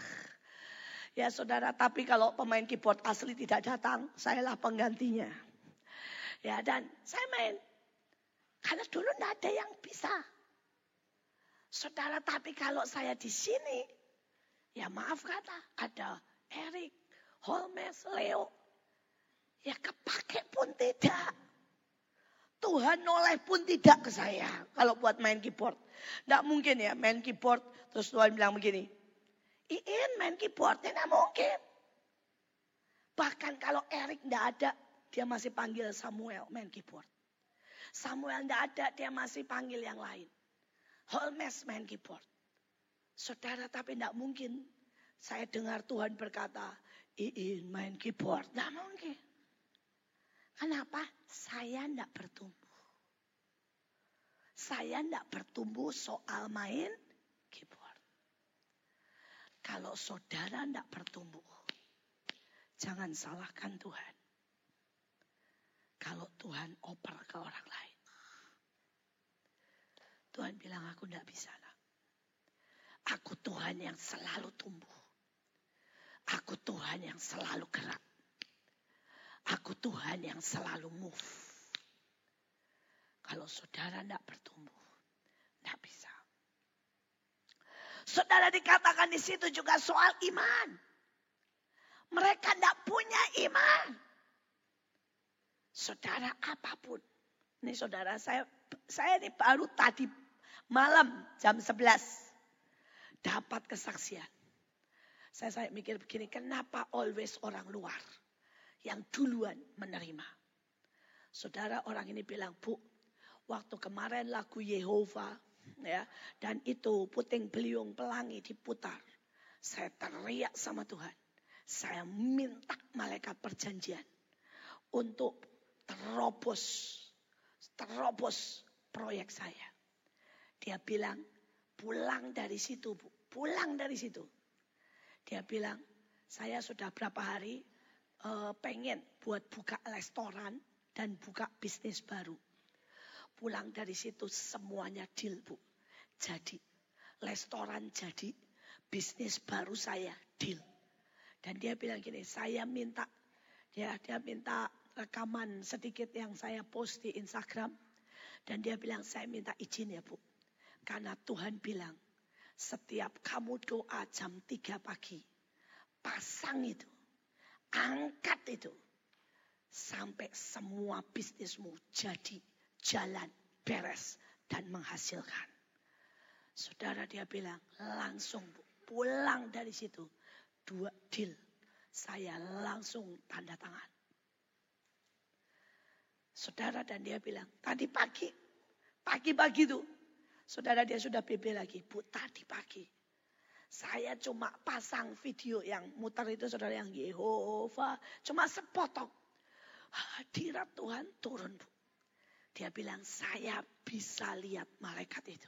Ya saudara, tapi kalau pemain keyboard asli tidak datang, sayalah penggantinya. Ya dan saya main. Karena dulu tidak ada yang bisa. Saudara, tapi kalau saya di sini, ya maaf kata, ada Erik, Holmes, Leo. Ya kepake pun tidak. Tuhan noleh pun tidak ke saya kalau buat main keyboard. Tidak mungkin ya main keyboard terus Tuhan bilang begini. Iin main keyboard, tidak mungkin. Bahkan kalau Erik tidak ada, dia masih panggil Samuel main keyboard. Samuel tidak ada, dia masih panggil yang lain. Holmes main keyboard. Saudara, tapi tidak mungkin. Saya dengar Tuhan berkata, Iin main keyboard. Tidak mungkin. Kenapa? Saya tidak bertumbuh. Saya tidak bertumbuh soal main kalau saudara tidak bertumbuh, jangan salahkan Tuhan. Kalau Tuhan oper ke orang lain. Tuhan bilang aku tidak bisa. Nak. Aku Tuhan yang selalu tumbuh. Aku Tuhan yang selalu gerak. Aku Tuhan yang selalu move. Kalau saudara tidak bertumbuh, tidak bisa. Saudara dikatakan di situ juga soal iman. Mereka tidak punya iman. Saudara apa pun. Ini saudara saya saya ini baru tadi malam jam 11 dapat kesaksian. Saya saya mikir begini, kenapa always orang luar yang duluan menerima? Saudara orang ini bilang, Bu, waktu kemarin lagu Yehova ya dan itu puting beliung pelangi diputar saya teriak sama Tuhan saya minta malaikat perjanjian untuk terobos terobos proyek saya dia bilang pulang dari situ bu pulang dari situ dia bilang saya sudah berapa hari uh, pengen buat buka restoran dan buka bisnis baru pulang dari situ semuanya deal bu. Jadi restoran jadi bisnis baru saya deal. Dan dia bilang gini, saya minta ya dia minta rekaman sedikit yang saya post di Instagram dan dia bilang saya minta izin ya Bu. Karena Tuhan bilang setiap kamu doa jam 3 pagi pasang itu angkat itu sampai semua bisnismu jadi jalan beres dan menghasilkan. Saudara dia bilang langsung pulang dari situ dua deal saya langsung tanda tangan. Saudara dan dia bilang tadi pagi pagi-pagi itu saudara dia sudah BB lagi bu tadi pagi saya cuma pasang video yang muter itu saudara yang Yehova cuma sepotong hadirat Tuhan turun bu dia bilang, saya bisa lihat malaikat itu.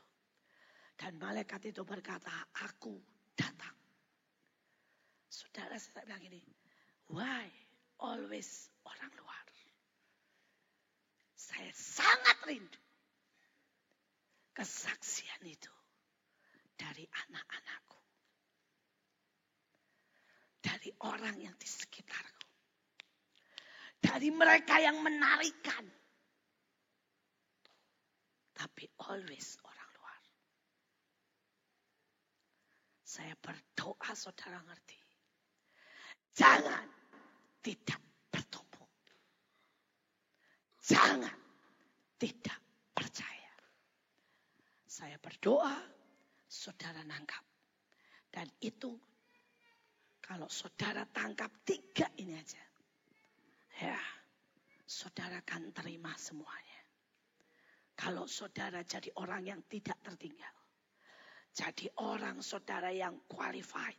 Dan malaikat itu berkata, aku datang. Saudara saya bilang ini, why always orang luar? Saya sangat rindu kesaksian itu dari anak-anakku. Dari orang yang di sekitarku. Dari mereka yang menarikan tapi always orang luar. Saya berdoa saudara ngerti. Jangan tidak bertumbuh. jangan tidak. Saya berdoa, saudara nangkap. Dan itu kalau saudara tangkap tiga ini aja. Ya, saudara akan terima semuanya. Kalau saudara jadi orang yang tidak tertinggal. Jadi orang saudara yang qualified.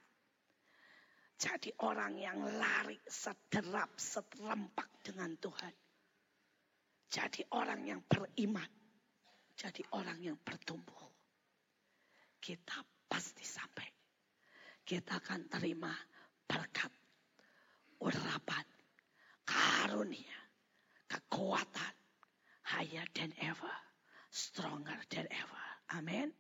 Jadi orang yang lari sederap, seterempak dengan Tuhan. Jadi orang yang beriman. Jadi orang yang bertumbuh. Kita pasti sampai. Kita akan terima berkat, urapan, karunia, kekuatan higher than ever, stronger than ever. Amin.